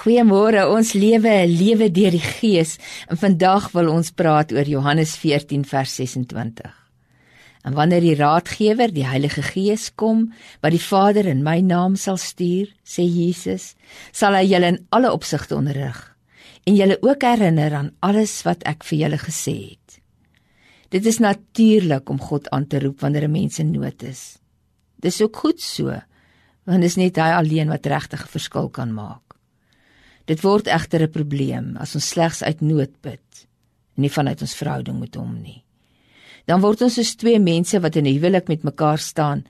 Goeiemôre, ons lewe 'n lewe deur die Gees en vandag wil ons praat oor Johannes 14 vers 26. En wanneer die Raadgewer, die Heilige Gees kom, wat die Vader in my naam sal stuur, sê Jesus, sal hy julle in alle opsigte onderrig en julle ook herinner aan alles wat ek vir julle gesê het. Dit is natuurlik om God aan te roep wanneer 'n mens in nood is. Dis ook goed so, want dit is net hy alleen wat regtig 'n verskil kan maak. Dit word egter 'n probleem as ons slegs uit nood bid en nie vanuit ons verhouding met hom nie. Dan word ons soos twee mense wat in 'n huwelik met mekaar staan,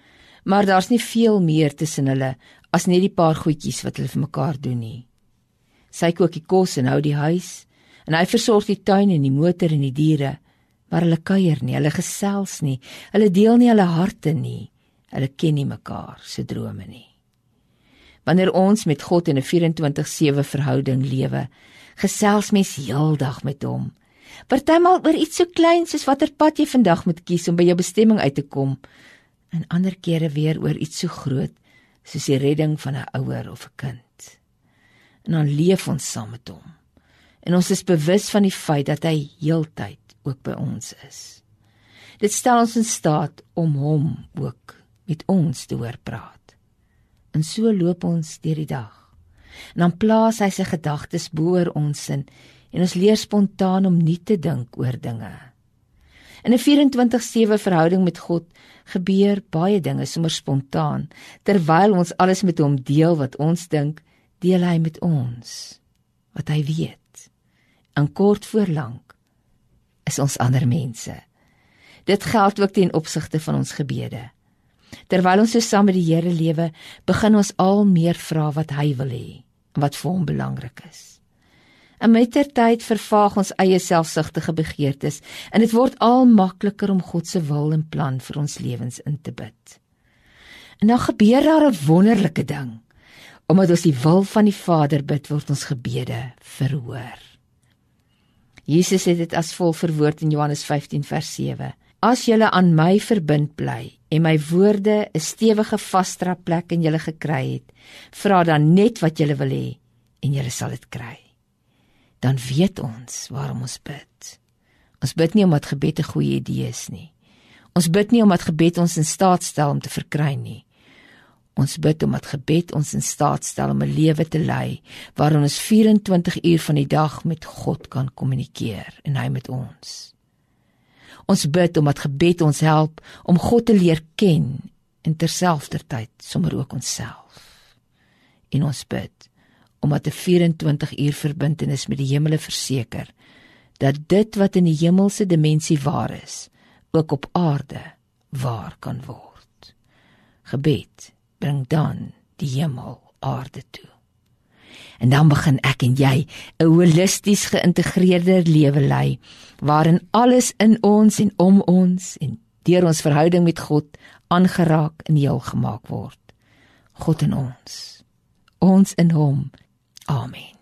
maar daar's nie veel meer tussen hulle as net die paar goedjies wat hulle vir mekaar doen nie. Sy kook die kos en hou die huis en hy versorg die tuin en die motor en die diere, maar hulle kuier nie, hulle gesels nie, hulle deel nie hulle harte nie. Hulle ken nie mekaar se drome nie wanneer ons met God in 'n 24/7 verhouding lewe, gesels mens heeldag met hom. Partymal oor iets so klein soos watter pad jy vandag moet kies om by jou bestemming uit te kom, en ander kere weer oor iets so groot soos die redding van 'n ouer of 'n kind. En dan leef ons saam met hom. En ons is bewus van die feit dat hy heeltyd ook by ons is. Dit stel ons in staat om hom ook met ons te hoor praat. En so loop ons deur die dag. En dan plaas hy sy gedagtes boor ons in en ons leer spontaan om nie te dink oor dinge. In 'n 24/7 verhouding met God gebeur baie dinge sommer spontaan. Terwyl ons alles met hom deel wat ons dink, deel hy met ons wat hy weet. En kort voor lank is ons ander mense. Dit geld ook ten opsigte van ons gebede. Terwyl ons so saam met die Here lewe, begin ons al meer vra wat hy wil hê wat vir hom belangrik is. En met ter tyd vervaag ons eie selfsugtige begeertes en dit word al makliker om God se wil en plan vir ons lewens in te bid. En dan gebeur daar 'n wonderlike ding. Omdat ons die wil van die Vader bid, word ons gebede verhoor. Jesus het dit as volg verwoord in Johannes 15 vers 7. As julle aan my verbind bly en my woorde 'n stewige vasdra plek in julle gekry het, vra dan net wat julle wil hê en julle sal dit kry. Dan weet ons waarom ons bid. Ons bid nie omdat gebed 'n goeie idee is nie. Ons bid nie omdat gebed ons in staat stel om te verkry nie. Ons bid omdat gebed ons in staat stel om 'n lewe te lei waarin ons 24 uur van die dag met God kan kommunikeer en hy met ons. Ons bid omdat gebed ons help om God te leer ken en terselfdertyd sommer ook onsself. En ons bid omdat 'n 24 uur verbintenis met die hemele verseker dat dit wat in die hemelse dimensie waar is, ook op aarde waar kan word. Gebed bring dan die hemel aarde toe. En dan begin ek en jy 'n holisties geïntegreerde lewe lei waarin alles in ons en om ons en deur ons verhouding met God aangeraak en heel gemaak word. God in ons. Ons in hom. Amen.